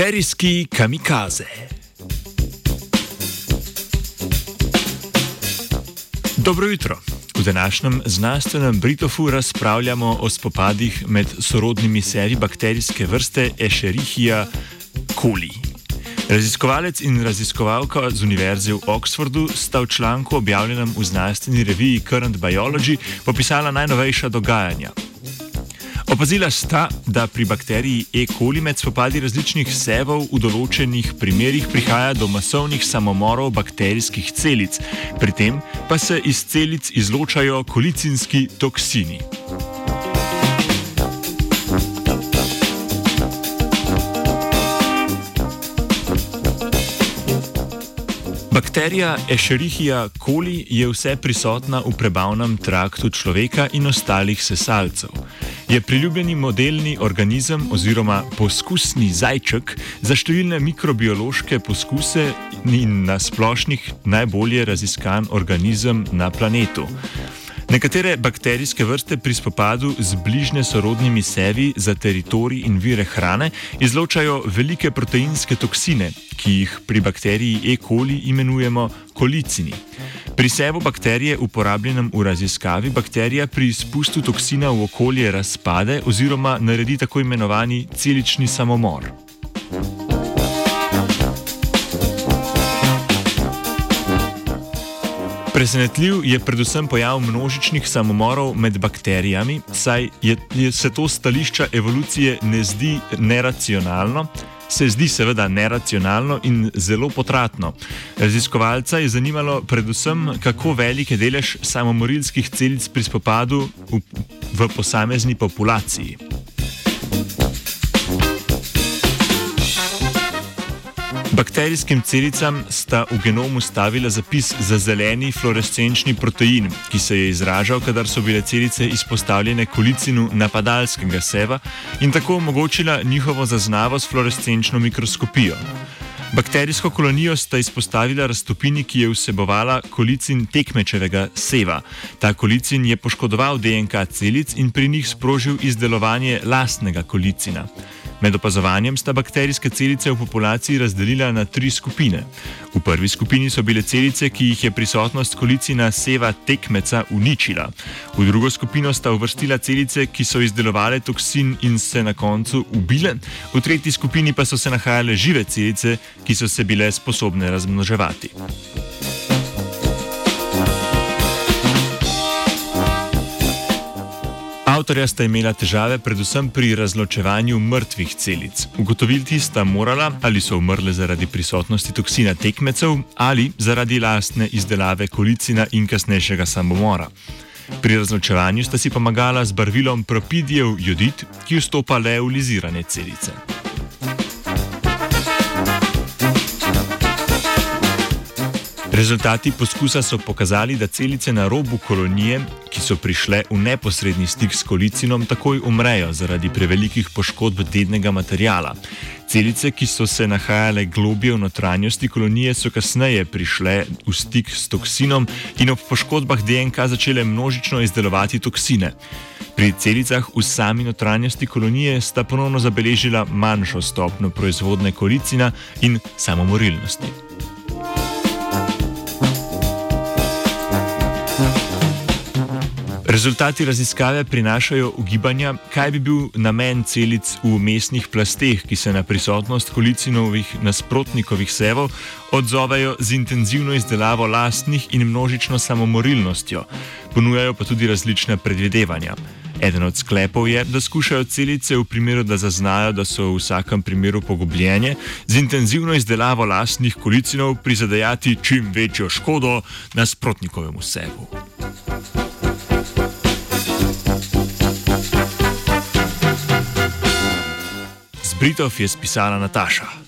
Bakterijski kamikaze. Dobro jutro. V današnjem znanstvenem Britofu razpravljamo o spopadih med sorodnimi seri bakterijske vrste Escherichia coli. Raziskovalec in raziskovalka z Univerze v Oxfordu sta v članku objavljenem v znanstveni reviji Current Biology popisala najnovejša dogajanja. Opazila sta, da pri bakteriji E. coli med spopadi različnih sevov v določenih primerjih prihaja do masovnih samomorov bakterijskih celic, pri tem pa se iz celic izločajo kolicinski toksini. Bakterija Escherichia coli je vse prisotna v prebavnem traktu človeka in ostalih sesalcev je priljubljeni modelni organizem oziroma poskusni zajček za številne mikrobiološke poskuse in na splošnih najbolje raziskan organizem na planetu. Nekatere bakterijske vrste pri spopadu z bližnje sorodnimi sevi za teritorij in vire hrane izločajo velike proteinske toksine, ki jih pri bakteriji E. coli imenujemo kolicini. Pri sebu bakterije, uporabljenem v raziskavi, bakterija pri izpustu toksina v okolje razpade oziroma naredi tako imenovani celični samomor. Presenetljiv je predvsem pojav množičnih samomorov med bakterijami, saj je, je se to stališča evolucije ne zdi neracionalno, se zdi seveda neracionalno in zelo potratno. Raziskovalca je zanimalo predvsem, kako velik je delež samomorilskih celic pri spopadu v, v posamezni populaciji. Bakterijskim celicam sta v genomu stavila zapis za zeleni fluorescenčni protein, ki se je izražal, kadar so bile celice izpostavljene kolicinu napadalskega seva in tako omogočila njihovo zaznavo s fluorescenčno mikroskopijo. Bakterijsko kolonijo sta izpostavila raztopini, ki je vsebovala kolicin tekmečevega seva. Ta kolicin je poškodoval DNK celic in pri njih sprožil izdelovanje lastnega kolicina. Med opazovanjem sta bakterijske celice v populaciji razdelila na tri skupine. V prvi skupini so bile celice, ki jih je prisotnost kolicina seva tekmeca uničila. V drugo skupino sta uvrstila celice, ki so izdelovale toksin in se na koncu ubile, v tretji skupini pa so se nahajale žive celice, ki so se bile sposobne razmnoževati. Avtorja sta imela težave predvsem pri razločevanju mrtvih celic. Ugotoviti sta morala, ali so umrle zaradi prisotnosti toksina tekmecev ali zaradi lastne izdelave kolicina in kasnejšega samomora. Pri razločevanju sta si pomagala z barvilom propidijev jodid, ki vstopa le v lizirane celice. Rezultati poskusa so pokazali, da celice na robu kolonije, ki so prišle v neposredni stik s kolicinom, takoj umrejo zaradi prevelikih poškodb dednega materijala. Celice, ki so se nahajale globje v notranjosti kolonije, so kasneje prišle v stik s toksinom in ob poškodbah DNK začele množično izdelovati toksine. Pri celicah v sami notranjosti kolonije sta ponovno zabeležila manjšo stopno proizvodne kolicina in samomorilnosti. Rezultati raziskave prinašajo ugibanja, kaj bi bil namen celic v mestnih plasteh, ki se na prisotnost kolicinovih nasprotnikovih sevov odzovejo z intenzivno izdelavo lastnih in množično samomorilnostjo. Ponujajo pa tudi različne predvidevanja. Eden od sklepov je, da skušajo celice v primeru, da zaznajo, da so v vsakem primeru pogubljene, z intenzivno izdelavo lastnih kolicinov prizadejati čim večjo škodo nasprotnikovemu sevu. Britov je spisala Nataša.